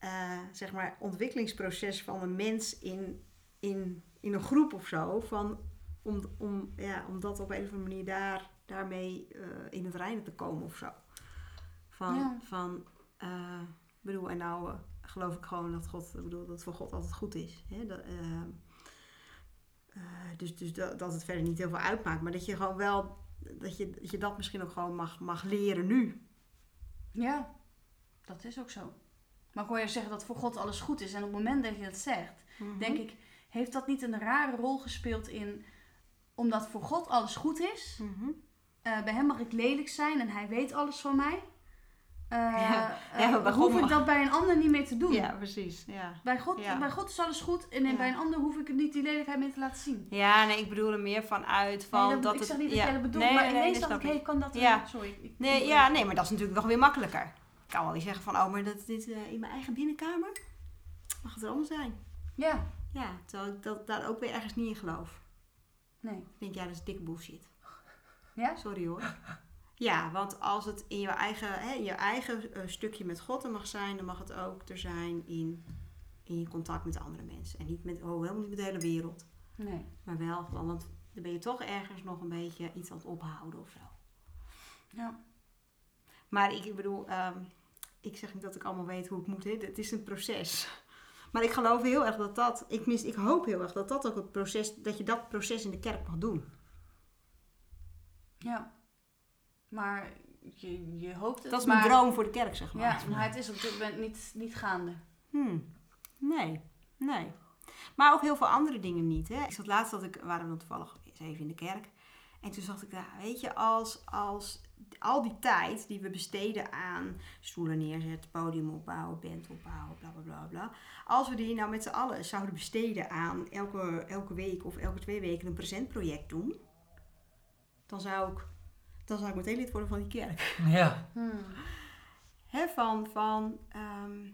eh, zeg maar, ontwikkelingsproces van een mens in, in, in een groep of zo. Van, om, om, ja, om dat op een of andere manier daar, daarmee eh, in het reinen te komen of zo. Van, Ja. van eh, bedoel, en nou geloof ik gewoon dat God, ik bedoel, dat het voor God altijd goed is. Hè? Dat, dus dus dat, dat het verder niet heel veel uitmaakt. Maar dat je gewoon wel, dat je dat, je dat misschien ook gewoon mag, mag leren nu. Ja, dat is ook zo. Maar ik hoor je zeggen dat voor God alles goed is. En op het moment dat je dat zegt, denk ik, heeft dat niet een rare rol gespeeld in, omdat voor God alles goed is, Mhm. eh, bij hem mag ik lelijk zijn en hij weet alles van mij. Eh, Ja. eh, Ja, bij hoef ik dat bij een ander niet meer te doen. Ja, precies. Ja. Bij, God, Ja. bij God is alles goed en bij een ander hoef ik het niet die lelijkheid meer te laten zien. ja, nee, ik bedoel er meer van uit van Nee, dat, dat ik zeg niet dat jij dat bedoelt, Nee, maar nee, ineens dacht ik, hey, kan dat... Ja. Sorry. Ik, ik- Nee, ja, nee, maar dat is natuurlijk nog weer makkelijker. Ik kan wel weer zeggen van, oh, maar dat dit eh, in mijn eigen binnenkamer mag het er anders zijn. Ja, Ja, terwijl ik dat, daar ook weer ergens niet in geloof. nee. Ik denk, ja, dat is dikke bullshit. Ja? Sorry hoor. Ja, want als het in je eigen, hè, in je eigen eh, stukje met God er mag zijn, dan mag het ook er zijn in, in je contact met andere mensen. En niet met, oh, helemaal niet met de hele wereld. Nee. Maar wel, gewoon, want dan ben je toch ergens nog een beetje iets aan het ophouden of zo. Ja. Maar ik bedoel, ehm, ik zeg niet dat ik allemaal weet hoe ik moet. Hè. Het is een proces. Maar ik geloof heel erg dat dat, ik, mis, ik hoop heel erg dat dat ook het proces, dat je dat proces in de kerk mag doen. Ja. Maar je, je hoopt het. Dat is maar, mijn droom voor de kerk, zeg maar. Ja, maar het is op dit moment niet, niet gaande. Hmm. Nee, nee. Maar ook heel veel andere dingen niet. Hè. Ik zat laatst, dat ik, waren we dan toevallig eens even in de kerk. En toen zag ik, daar, weet je, als, als al die tijd die we besteden aan stoelen neerzetten, podium opbouwen, band opbouwen, bla bla bla bla. Als we die nou met z'n allen zouden besteden aan elke, elke week of elke twee weken een presentproject doen. Dan zou ik, dan zou ik meteen lid worden van die kerk. Ja, Hmm. Hè, van, van ehm,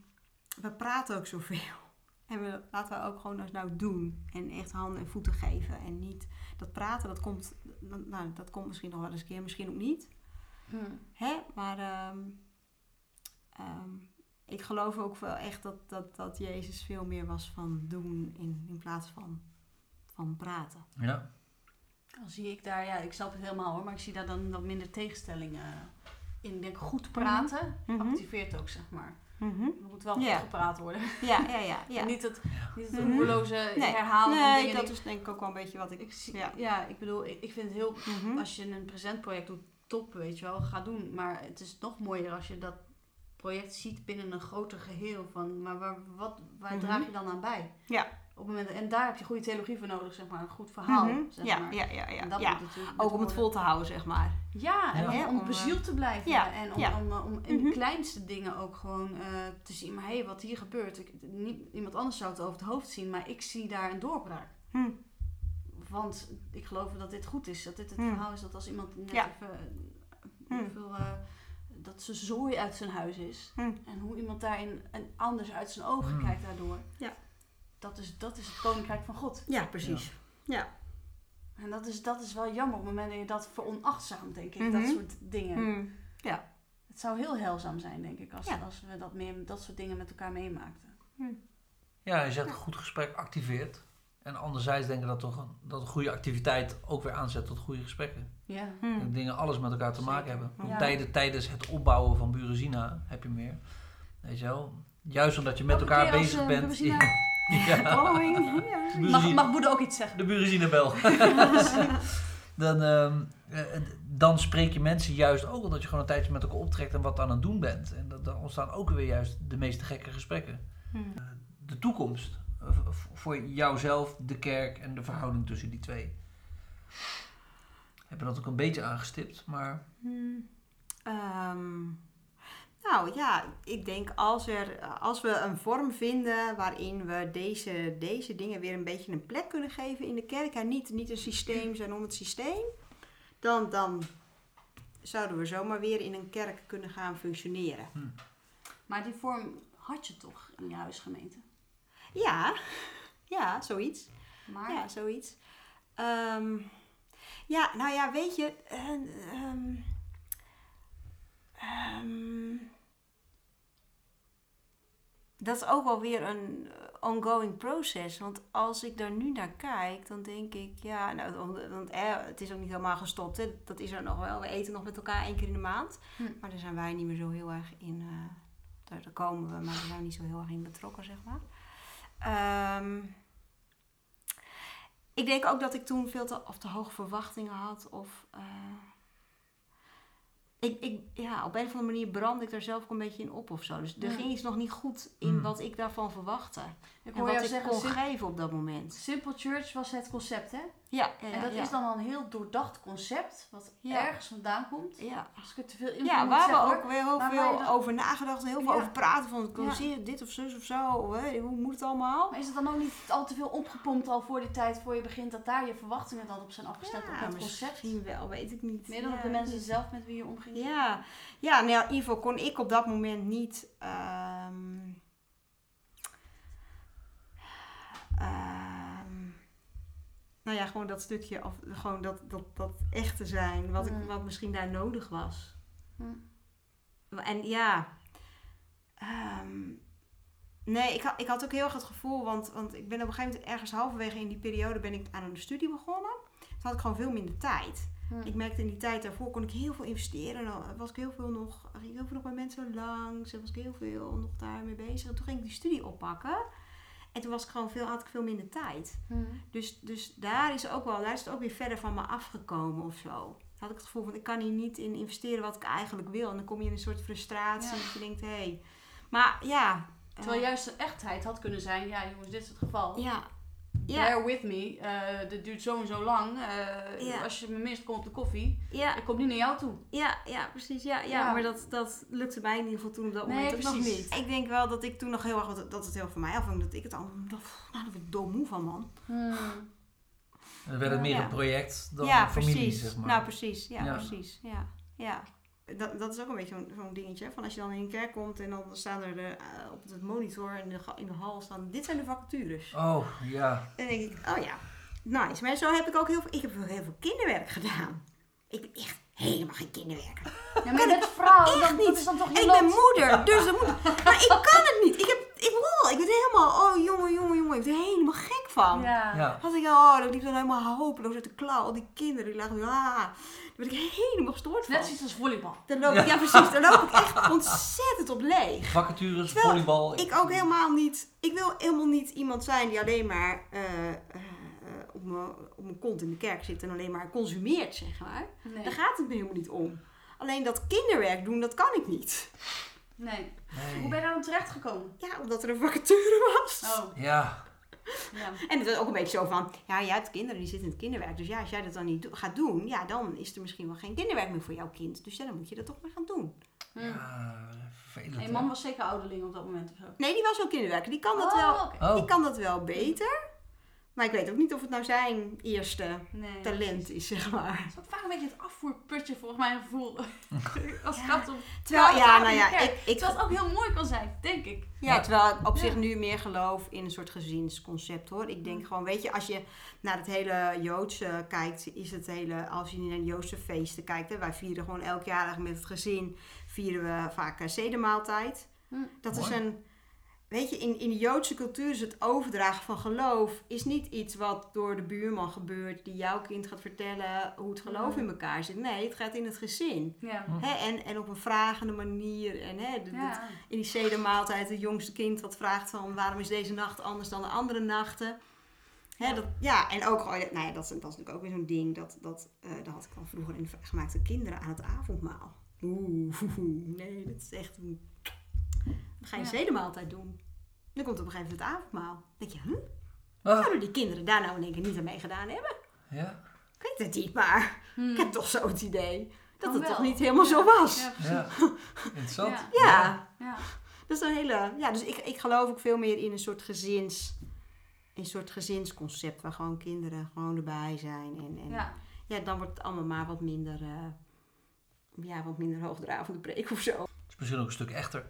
we praten ook zoveel. En we, laten we ook gewoon eens nou doen. En echt handen en voeten geven. En niet dat praten, dat komt, nou, dat komt misschien nog wel eens een keer, misschien ook niet. Hmm. Hè? Maar ehm, ehm, ik geloof ook wel echt dat, dat, dat Jezus veel meer was van doen in, in plaats van, van praten. ja. Dan zie ik daar, ja, ik snap het helemaal hoor, maar ik zie daar dan wat minder tegenstellingen in. Ik denk goed praten Mhm. activeert ook, zeg maar. Mhm. Er moet wel goed gepraat worden. Ja, ja, ja. niet het, niet het Mhm. roerloze Nee. herhalen nee, dingen. dat is denk ik ook wel een beetje wat ik... ik zie, ja. ja. ik bedoel, ik, ik vind het heel, Mhm. als je een presentproject doet, top, weet je wel, ga doen. Maar het is nog mooier als je dat project ziet binnen een groter geheel. Van, maar waar, wat, waar draag je dan aan bij? Ja. Op het moment, en daar heb je goede theologie voor nodig, zeg maar. Een goed verhaal, Mhm. zeg ja, maar. ja, ja, ja, En dat ja. moet natuurlijk Ook om het vol te houden, zeg maar. Ja, en Ja. om, om bezield te blijven. ja, En om, ja. om, eh, om in Mhm. de kleinste dingen ook gewoon eh, te zien. Maar hé, hey, wat hier gebeurt. Ik, niet, iemand anders zou het over het hoofd zien. Maar ik zie daar een doorbraak. Hm. Want ik geloof dat dit goed is. Dat dit het Hmm. verhaal is dat als iemand net Ja. even... eh, hoeveel, eh, dat ze zooi uit zijn huis is. Hm. En hoe iemand daarin en anders uit zijn ogen kijkt daardoor. Ja. Dat is, dat is het koninkrijk van God. Ja, precies. Ja. En dat is, dat is wel jammer op het moment dat je dat veronachtzaamt, denk ik. Mhm. Dat soort dingen. Hm. Het zou heel heilzaam zijn, denk ik, als, Ja. als we dat, meer, dat soort dingen met elkaar meemaakten. ja je zegt een goed gesprek activeert. En anderzijds denk ik dat, toch een, dat een goede activiteit ook weer aanzet tot goede gesprekken. Ja. Hm. Dat dingen alles met elkaar te maken hebben. Ja. Tijden, tijdens het opbouwen van Burezina heb je meer. Weet je wel? Juist omdat je met elkaar als, bezig eh, bent. Ja, Mag, mag Boede ook iets zeggen? de Burezinabel. dan, ehm, eh, dan spreek je mensen juist ook omdat je gewoon een tijdje met elkaar optrekt en wat aan het doen bent. En dat, dan ontstaan ook weer juist de meeste gekke gesprekken. Hm. De toekomst. eh, voor jouzelf, de kerk en de verhouding tussen die twee. Heb je dat ook een beetje aangestipt, maar Hm. Ehm, nou ja, ik denk als, er, als we een vorm vinden waarin we deze, deze dingen weer een beetje een plek kunnen geven in de kerk en niet, niet een systeem zijn om het systeem, dan, dan zouden we zomaar weer in een kerk kunnen gaan functioneren. Maar die vorm had je toch in je huisgemeente? Ja, ja, zoiets. Maar Ja, zoiets. Ehm, ja, nou ja, weet je. eh, ehm, ehm, dat is ook wel weer een eh, ongoing proces. Want als ik daar nu naar kijk, dan denk ik, ja, nou, want- eh, het is ook niet helemaal gestopt. Hè. Dat is er nog wel. We eten nog met elkaar één keer in de maand. Hm. Maar daar zijn wij niet meer zo heel erg in. eh, daar, daar komen we, maar daar zijn we niet zo heel erg in betrokken, zeg maar. Ehm, ik denk ook dat ik toen veel te, of te hoge verwachtingen had. Of, ik, ik, ja, op een of andere manier brandde ik daar zelf ook een beetje in op of zo. Dus er Ja. ging iets nog niet goed in Hmm. wat ik daarvan verwachtte. Ik En wat ik zeggen, kon geven op dat moment. Simple Church was het concept, hè? Ja, ja, en dat ja. is dan al een heel doordacht concept, wat ergens vandaan komt. Ja. Als ik er te veel in Ja, waar we zeggen, ook weer heel veel over nagedacht en heel veel over praten. Van, zie dit of zus of zo? Hè? Hoe moet het allemaal? Maar is het dan ook niet al te veel opgepompt al voor die tijd, voor je begint, dat daar je verwachtingen dan op zijn afgesteld op het concept? misschien wel, weet ik niet. Meer dan op de mensen zelf met wie je omging? Ja, ja nou, geval kon ik op dat moment niet... ehm, nou ja, gewoon dat stukje, of gewoon dat, dat, dat echte zijn, wat, ik, Mm. wat misschien daar nodig was. Mm. En ja, ehm, nee, ik had, ik had ook heel erg het gevoel, want, want ik ben op een gegeven moment ergens halverwege in die periode ben ik aan een studie begonnen. Toen had ik gewoon veel minder tijd. Hm. Ik merkte in die tijd daarvoor kon ik heel veel investeren. Dan was ik heel veel nog, ging ik heel veel nog bij mensen langs. En was ik heel veel nog daarmee bezig. En toen ging ik die studie oppakken. En toen was ik gewoon veel, had ik veel minder tijd. Hm. Dus, dus daar is ook wel, daar is het ook weer verder van me afgekomen of zo. Dan had ik het gevoel van ik kan hier niet in investeren wat ik eigenlijk wil. En dan kom je in een soort frustratie. Ja. Dat je denkt, hé. Hey. Maar ja. Terwijl eh, juist de echtheid had kunnen zijn, ja jongens, dit is het geval. Ja. Ja. Bear with me, eh, dit duurt zo en zo lang. Eh, Ja. Als je me mist, kom op de koffie. Ja, Ik kom niet naar jou toe. ja, ja, precies. Ja, ja. Ja. maar dat, dat lukte mij in ieder geval toen op dat Nee, moment ook nog precies. niet. Ik denk wel dat ik toen nog heel erg, dat het heel voor mij afhing, dat ik het al, dat, nou, daar werd ik doodmoe van, man. Dan werd het meer Ja. een project dan ja, een familie, precies. zeg maar. Nou, precies. Ja, Ja. precies. Ja, ja. Dat, dat is ook een beetje zo'n zo'n dingetje. Van als je dan in een kerk komt en dan staan er de, eh, op het monitor in de, in de hal staan, dit zijn de vacatures. Oh, ja. En dan denk ik, oh ja, nice. Maar zo heb ik ook heel veel, ik heb heel veel kinderwerk gedaan. Ik ben echt helemaal geen kinderwerker. Ja, maar je bent vrouw, Echt dan, dat niet. is dan toch En ik ben moeder, dus dan moet Maar ik kan het niet. Ik, heb, ik, wow, ik ben helemaal, oh jongen, jongen, jongen. Ik ben er helemaal gek van. Ja. Ja. Had ik, oh, dat liep dan helemaal hopeloos uit de klauw. Al die kinderen, die lagen, ah. Daar ben ik helemaal gestoord van. Net zoiets als volleybal. Dan loop ik, ja. precies, dan loop ik echt ontzettend op leeg. Vacatures, Terwijl volleybal. Ik ook helemaal niet, ik wil helemaal niet iemand zijn die alleen maar eh, eh, eh, op mijn op mijn kont in de kerk zit en alleen maar consumeert, zeg maar. Nee. Daar gaat het me helemaal niet om. Alleen dat kinderwerk doen, dat kan ik niet. Nee. Nee. Hoe ben je daar dan terecht gekomen? Ja, omdat er een vacature was. Oh, Ja. ja. En het is ook een beetje zo van, ja, jij hebt kinderen die zitten in het kinderwerk. Dus ja, als jij dat dan niet do- gaat doen, ja, dan is er misschien wel geen kinderwerk meer voor jouw kind. Dus ja, dan moet je dat toch maar gaan doen. Hm. Ja, vervelend. En je hè? man was zeker ouderling op dat moment of zo. Nee, die was ook kinderwerker. Die kan dat, Oh, wel. Oh, die kan dat wel beter. Maar ik weet ook niet of het nou zijn eerste Nee, talent is, zeg maar. Het is ook vaak een beetje het afvoerputje, volgens mijn gevoel. Als het gaat om... Terwijl, ja, nou ja, ik, ik, Terwijl het ook heel mooi kan zijn, denk ik. ja, terwijl ik op Ja. zich nu meer geloof in een soort gezinsconcept hoor. Ik denk gewoon, weet je, als je naar het hele Joodse kijkt, is het hele, als je naar de Joodse feesten kijkt, hè, wij vieren gewoon elk jaar met het gezin, vieren we vaak uh, zedemaaltijd. Hm. Dat is een, weet je, in, in de Joodse cultuur is het overdragen van geloof, is niet iets wat door de buurman gebeurt, die jouw kind gaat vertellen hoe het geloof Mhm. in elkaar zit. Nee, het gaat in het gezin. Ja. Hm. Hè, en, en op een vragende manier. En hè, de- de- Ja. in die zedemaaltijd het jongste kind wat vraagt van waarom is deze nacht anders dan de andere nachten. Hè, Ja. dat, ja, en ook, gewoon, nou ja, dat, is, dat is natuurlijk ook weer zo'n ding. Dat, dat, eh, dat had ik dan vroeger in de gemaakte kinderen aan het avondmaal. Oeh, nee, dat is echt een... Ga je Ja. zedemaaltijd doen. Dan komt op een gegeven moment het avondmaal. Dan denk je, huh? Ah, Zouden die kinderen daar nou in één keer niet aan meegedaan hebben? ja. Ik weet het niet, maar Hm. ik heb toch zo het idee dat Kan het toch niet helemaal Ja. zo was. Ja, precies. ja. Interessant. Ja. ja. Ja. Dat is een hele. Ja, dus ik, ik geloof ook veel meer in een soort gezins. Een soort gezinsconcept waar gewoon kinderen gewoon erbij zijn. En, en ja. Ja. dan wordt het allemaal maar wat minder. eh, ja, wat minder hoogdravende preek of zo. Het is misschien ook een stuk echter.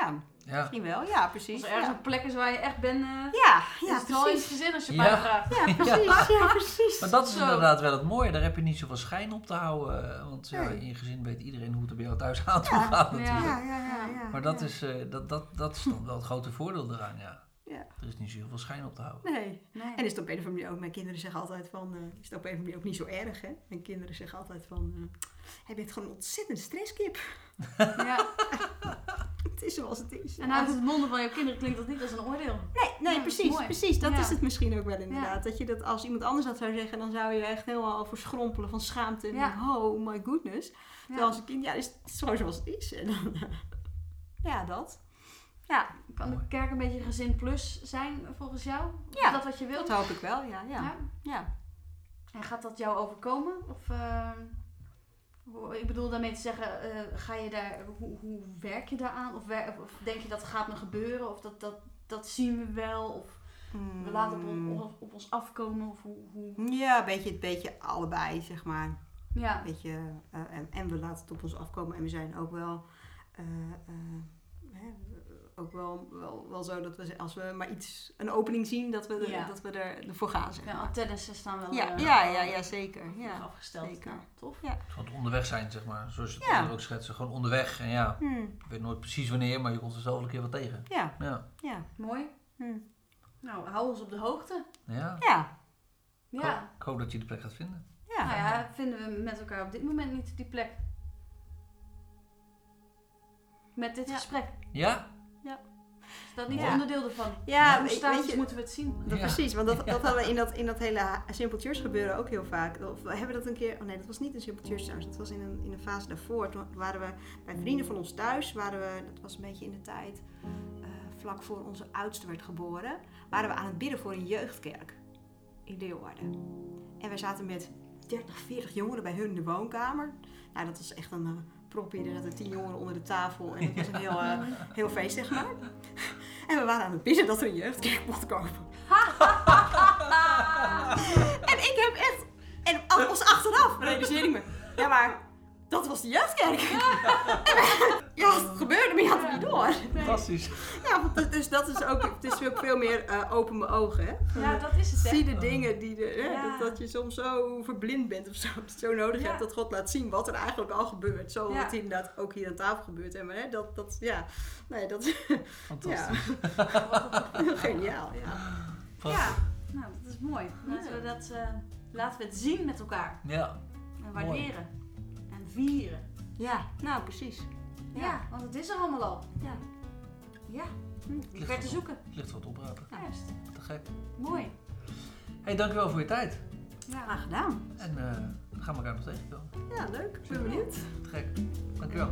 Ja, Ja. misschien wel. Ja, precies. Als er ergens Ja, een plek is waar je echt bent, eh ja, is ja het wel in gezin als je Ja. mij vraagt. Ja, precies. Ja, precies. Maar dat is Zo. inderdaad wel het mooie. Daar heb je niet zoveel schijn op te houden. eh, Want ja, Nee. in je gezin weet iedereen hoe het er bij jou thuis aan toe Ja. gaat Ja. natuurlijk. Ja, ja, ja, ja. Maar dat ja. is, eh, dat, dat, dat is dan wel het grote voordeel eraan, ja. Ja. Er is niet zo heel veel schijn op te houden. Nee. Nee. En is het op een of andere manier ook, mijn kinderen zeggen altijd van, eh, is het op een of andere manier ook niet zo erg, hè? Mijn kinderen zeggen altijd van, eh hij bent gewoon een ontzettend stresskip. Ja. Het is zoals het is. En uit het monden van jouw kinderen klinkt dat niet als een oordeel. Nee, nee, Ja. precies. precies, mooi. precies. Dat Ja. is het misschien ook wel inderdaad. Dat je dat als iemand anders dat zou zeggen, dan zou je echt helemaal verschrompelen van schaamte. En oh my goodness. Terwijl als een kind, ja, is het is gewoon zoals het is. En dan, ja, dat. Ja, Kan de kerk een beetje gezin plus zijn volgens jou? Ja, Is dat wat je wilt? dat hoop ik wel, ja. ja. Ja. ja. En gaat dat jou overkomen? Of, eh, ik bedoel daarmee te zeggen, eh, ga je daar, hoe, hoe werk je daaraan? Of, wer- of denk je dat gaat me gebeuren? Of dat, dat, dat zien we wel? Of we laten het op, op, op ons afkomen? Of hoe, hoe... Ja, een beetje, een beetje allebei, zeg maar. Ja, Een beetje, eh, en, en we laten het op ons afkomen. En we zijn ook wel, eh, ook wel, wel, wel zo dat we, als we maar iets, een opening zien, dat we, Ja. dat we er, ervoor gaan, zeg ja maar. antennes staan wel Ja, eh, ja, ja, ja, zeker. Ja. afgesteld. zeker. Nou, tof. Van het onderweg zijn, zeg maar. Zoals je het Ja. ook schetsen. Gewoon onderweg. En ja, Hmm. ik weet nooit precies wanneer, maar je komt er zo wel een keer wat tegen. Ja, Ja. ja. Mooi. Hmm. Nou, hou ons op de hoogte. Ja. Ja, Ik Ja. hoop- Ik hoop dat je de plek gaat vinden. ja. Nou ja, vinden we met elkaar op dit moment niet die plek. Met dit Ja. gesprek. Ja? Is dat niet Ja. onderdeel ervan? Ja, Hoe weet- staat weet het, je- moeten we het zien. Dat, Ja. Precies, want dat, dat hadden we in dat, in dat hele Simple Church gebeuren ook heel vaak. Of we hebben dat een keer, oh nee, dat was niet een Simple Church trouwens, dat was in een, in een fase daarvoor. Toen waren we bij vrienden van ons thuis, waren we, dat was een beetje in de tijd, eh, vlak voor onze oudste werd geboren, waren we aan het bidden voor een jeugdkerk in Leeuwarden. En we zaten met 30, 40 jongeren bij hun in de woonkamer. Nou, dat was echt een propje, er zaten 10 jongeren onder de tafel en het was een heel, eh, heel feest, zeg maar. En we waren aan het bidden dat er een jeugdkerk mocht komen. en ik heb echt... En pas achteraf realiseerde ik me... Ja, maar dat was de jeugdkerk. ja, het gebeurde, maar je had het niet door. Fantastisch. Ja, want het- dus dat is ook... Het is ook veel meer eh, open mijn ogen, hè. Ja, dat is het? Zie de dingen die... De, hè, Ja. dat, dat je soms zo verblind bent of zo. Dat je zo nodig Ja. hebt dat God laat zien wat er eigenlijk al gebeurt. Zoals Ja. het inderdaad ook hier aan tafel gebeurt. En, hè, dat, dat, ja... Nee, dat... Fantastisch. Geniaal, ja. Ja, nou, dat is mooi. Laten we, dat, eh, laten we het zien met elkaar. Ja. En waarderen. En vieren. Ja, nou precies. Ja. want het is er allemaal al. Ja. Ja, Hm. ver te zoeken. Het ligt wat oprapen. Juist. Te gek. Mooi. hey, dankjewel voor je tijd. Ja. Graag gedaan. En eh, we gaan elkaar nog tegenkomen. Ja, leuk. Ik ben benieuwd. Te gek. Dankjewel.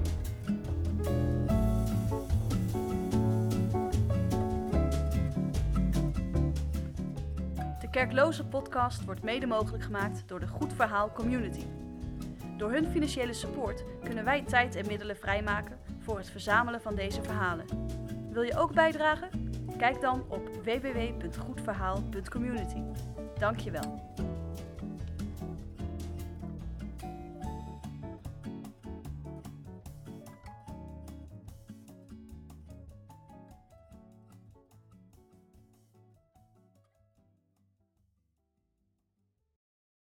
De Kerkloze podcast wordt mede mogelijk gemaakt door de Goed Verhaal Community. Door hun financiële support kunnen wij tijd en middelen vrijmaken voor het verzamelen van deze verhalen. Wil je ook bijdragen? Kijk dan op www.goedverhaal.community. Dank je wel.